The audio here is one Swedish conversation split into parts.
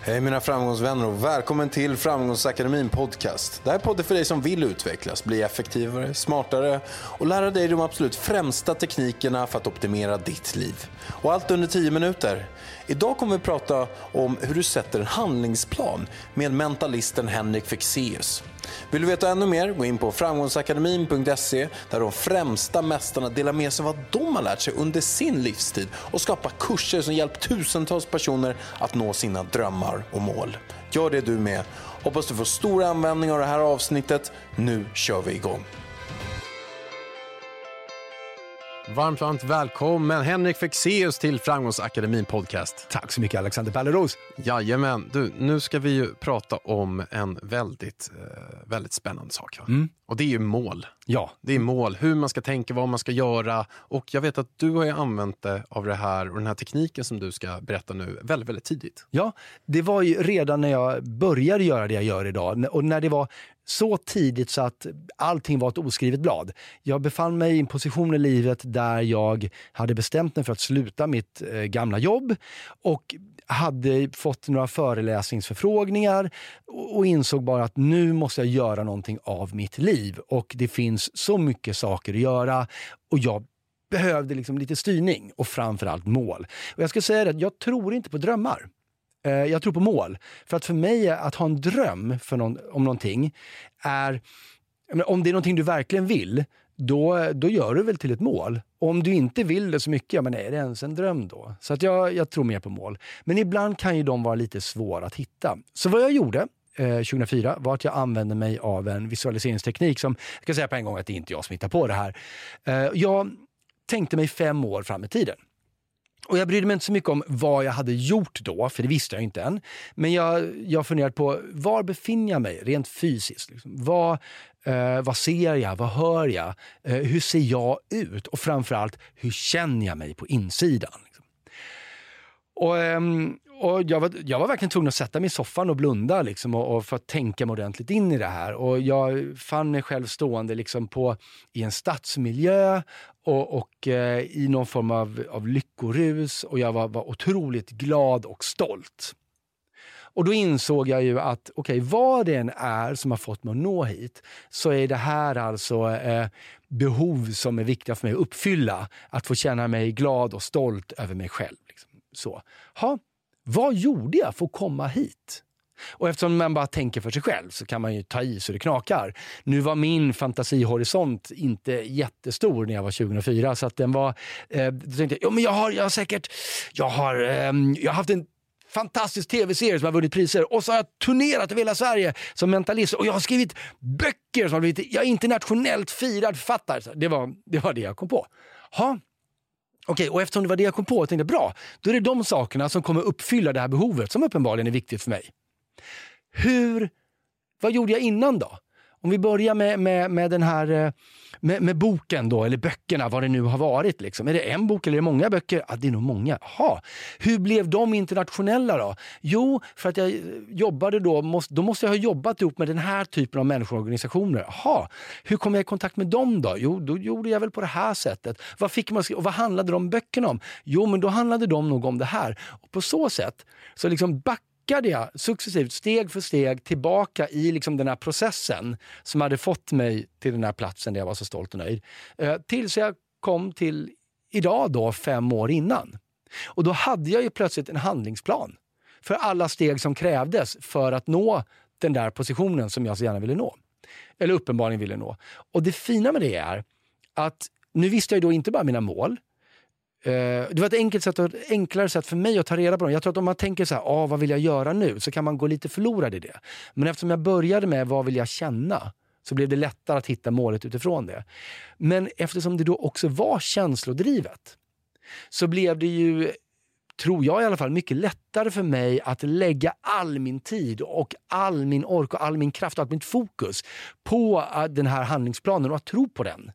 Hej mina framgångsvänner och välkommen till Framgångsakademin podcast. Det här är podden för dig som vill utvecklas, bli effektivare, smartare och lära dig de absolut främsta teknikerna för att optimera ditt liv. Och allt under 10 minuter. Idag kommer vi prata om hur du sätter en handlingsplan med mentalisten Henrik Fexeus. Vill du veta ännu mer, gå in på framgångsakademin.se där de främsta mästarna delar med sig av vad de har lärt sig under sin livstid och skapar kurser som hjälpt tusentals personer att nå sina drömmar och mål. Gör det du med. Hoppas du får stor användning av det här avsnittet. Nu kör vi igång. Varmt, varmt välkommen Henrik Fexeus till Framgångsakademin podcast. Tack så mycket Alexander Pärleros. Jajamän. Du, nu ska vi ju prata om en väldigt, eh, väldigt spännande sak. Mm. Och det är ju mål. Ja. Det är mål, hur man ska tänka, vad man ska göra. Och jag vet att du har ju använt det av det här och den här tekniken som du ska berätta nu väldigt, väldigt tidigt. Ja, det var ju redan när jag började göra det jag gör idag. Och när det var så tidigt så att allting var ett oskrivet blad. Jag befann mig i en position i livet där jag hade bestämt mig för att sluta mitt eh, gamla jobb och hade fått några föreläsningsförfrågningar och insåg bara att nu måste jag göra någonting av mitt liv. Och det finns så mycket saker att göra och jag behövde liksom lite styrning och framförallt mål. Och jag ska säga det, jag tror inte på drömmar. Eh, jag tror på mål. För att för mig, att ha en dröm för någon, om någonting är... Om det är någonting du verkligen vill, då, då gör du väl till ett mål. Och om du inte vill det så mycket, ja, men är det ens en dröm då? Så att jag, jag tror mer på mål. Men ibland kan ju de vara lite svåra att hitta. Så vad jag gjorde eh, 2004 var att jag använde mig av en visualiseringsteknik som, jag kan säga på en gång att det är inte jag som hittar på det här. Eh, jag tänkte mig fem år fram i tiden. Och jag brydde mig inte så mycket om vad jag hade gjort då, för det visste jag inte än. Men jag, jag funderade på var befinner jag mig rent fysiskt? Liksom. Vad, eh, vad ser jag? Vad hör jag? Eh, hur ser jag ut? Och framförallt, hur känner jag mig på insidan? Liksom. Och, ehm, och jag, var, jag var verkligen tvungen att sätta mig i soffan och blunda liksom, och, och för att tänka mig ordentligt in i det här. Och jag fann mig själv stående liksom på, i en stadsmiljö och, och eh, i någon form av, av lyckorus och jag var, var otroligt glad och stolt. Och då insåg jag ju att okej, okay, vad det än är som har fått mig att nå hit så är det här alltså eh, behov som är viktiga för mig att uppfylla. Att få känna mig glad och stolt över mig själv. Liksom. Så. Ha, vad gjorde jag för att komma hit? Och eftersom man bara tänker för sig själv så kan man ju ta i så det knakar. Nu var min fantasihorisont inte jättestor när jag var 2004 så att den var... Eh, då tänkte jag, ja, men jag har, jag har säkert... Jag har, eh, jag har haft en fantastisk tv-serie som har vunnit priser och så har jag turnerat över hela Sverige som mentalist och jag har skrivit böcker som har blivit jag är internationellt firad författare. Det var, det var det jag kom på. Ha. Okej, och eftersom det var det jag kom på, jag tänkte bra, då är det de sakerna som kommer uppfylla det här behovet som uppenbarligen är viktigt för mig. Hur, vad gjorde jag innan då? Om vi börjar med, med, med den här eh, med, med, boken då, eller böckerna, vad det nu har varit. Liksom. Är det en bok eller är det många böcker? Ja, det är nog många. Aha. Hur blev de internationella då? Jo, för att jag eh, jobbade då, måste, då måste jag ha jobbat ihop med den här typen av människor och organisationer. Aha. Hur kom jag i kontakt med dem då? Jo, då gjorde jag väl på det här sättet. Vad, fick man, och vad handlade de böckerna om? Jo, men då handlade de nog om det här. Och på så sätt så liksom backade backade jag successivt, steg för steg, tillbaka i liksom den här processen som hade fått mig till den här platsen där jag var så stolt och nöjd. Eh, tills jag kom till idag, då, fem år innan. Och då hade jag ju plötsligt en handlingsplan för alla steg som krävdes för att nå den där positionen som jag så gärna ville nå. Eller uppenbarligen ville nå. Och det fina med det är att nu visste jag då inte bara mina mål, Eh, det var ett enkelt sätt, ett enklare sätt för mig att ta reda på dem. Jag tror att om man tänker så här, ah, vad vill jag göra nu? Så kan man gå lite förlorad i det. Men eftersom jag började med vad vill jag känna? Så blev det lättare att hitta målet utifrån det. Men eftersom det då också var känslodrivet så blev det ju tror jag i alla fall, mycket lättare för mig att lägga all min tid och all min ork och all min kraft och allt mitt fokus på eh, den här handlingsplanen och att tro på den.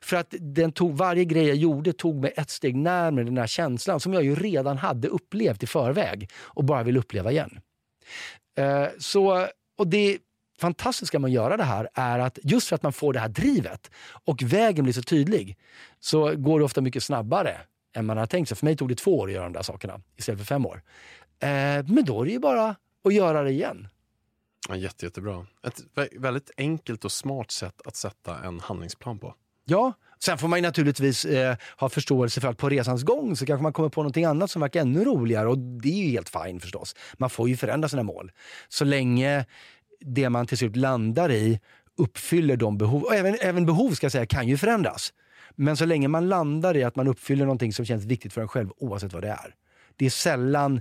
För att den tog, varje grej jag gjorde tog mig ett steg närmare den här känslan som jag ju redan hade upplevt i förväg och bara vill uppleva igen. Eh, så, och det fantastiska med att göra det här är att just för att man får det här drivet och vägen blir så tydlig så går det ofta mycket snabbare än man har tänkt sig. För mig tog det två år att göra de där sakerna istället för fem år. Eh, men då är det ju bara att göra det igen. Ja, jätte, jättebra. Ett väldigt enkelt och smart sätt att sätta en handlingsplan på. Ja, sen får man naturligtvis eh, ha förståelse för att på resans gång så kanske man kommer på någonting annat som verkar ännu roligare och det är ju helt fine förstås. Man får ju förändra sina mål. Så länge det man till slut landar i uppfyller de behov, och även, även behov ska jag säga kan ju förändras. Men så länge man landar i att man uppfyller någonting som känns viktigt för en själv oavsett vad det är. Det är sällan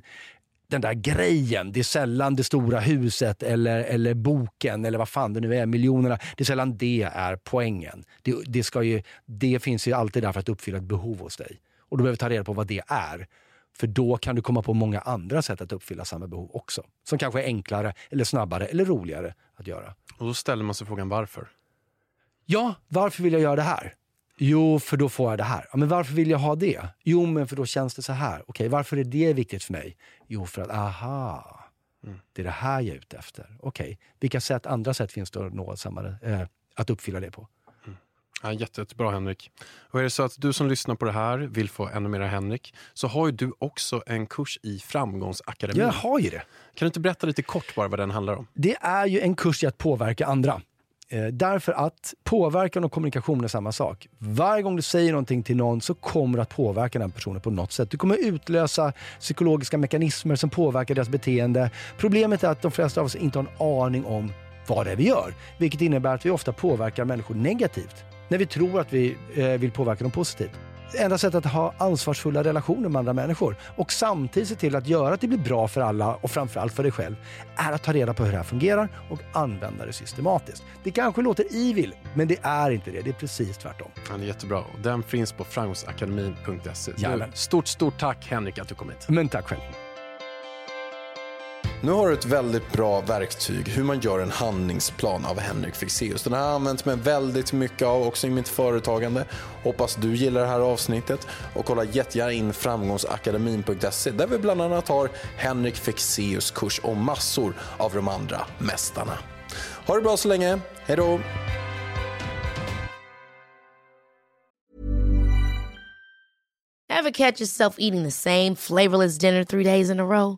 den där grejen, det är sällan det stora huset eller, eller boken eller vad fan det nu är, miljonerna. Det är sällan det är poängen. Det, det, ska ju, det finns ju alltid där för att uppfylla ett behov hos dig. Och du behöver ta reda på vad det är. För då kan du komma på många andra sätt att uppfylla samma behov också. Som kanske är enklare, eller snabbare eller roligare att göra. Och då ställer man sig frågan varför? Ja, varför vill jag göra det här? Jo, för då får jag det här. Men varför vill jag ha det? Jo, men för då känns det så här. Okej, varför är det viktigt för mig? Jo, för att aha, mm. det är det här jag är ute efter. Okej, vilka sätt, andra sätt finns det att nå samma, eh, att uppfylla det på? Mm. Ja, jätte, jättebra Henrik. Och är det så att du som lyssnar på det här vill få ännu mer Henrik så har ju du också en kurs i Framgångsakademin. Jag har ju det. Kan du inte berätta lite kort bara vad den handlar om? Det är ju en kurs i att påverka andra. Eh, därför att påverkan och kommunikation är samma sak. Varje gång du säger någonting till någon så kommer du att påverka den personen på något sätt. Du kommer utlösa psykologiska mekanismer som påverkar deras beteende. Problemet är att de flesta av oss inte har en aning om vad det är vi gör. Vilket innebär att vi ofta påverkar människor negativt när vi tror att vi eh, vill påverka dem positivt enda sättet att ha ansvarsfulla relationer med andra människor och samtidigt se till att göra att det blir bra för alla och framförallt för dig själv är att ta reda på hur det här fungerar och använda det systematiskt. Det kanske låter evil, men det är inte det. Det är precis tvärtom. Det är jättebra. Den finns på framgångsakademin.se. Stort, stort tack Henrik att du kom hit. Men tack själv. Nu har du ett väldigt bra verktyg hur man gör en handlingsplan av Henrik Fexeus. Den har jag använt mig väldigt mycket av också i mitt företagande. Hoppas du gillar det här avsnittet och kolla jättegärna in framgångsakademin.se där vi bland annat har Henrik Fexeus kurs och massor av de andra mästarna. Ha det bra så länge. Hej då! Have catch yourself eating the same flavorless dinner three days in a row?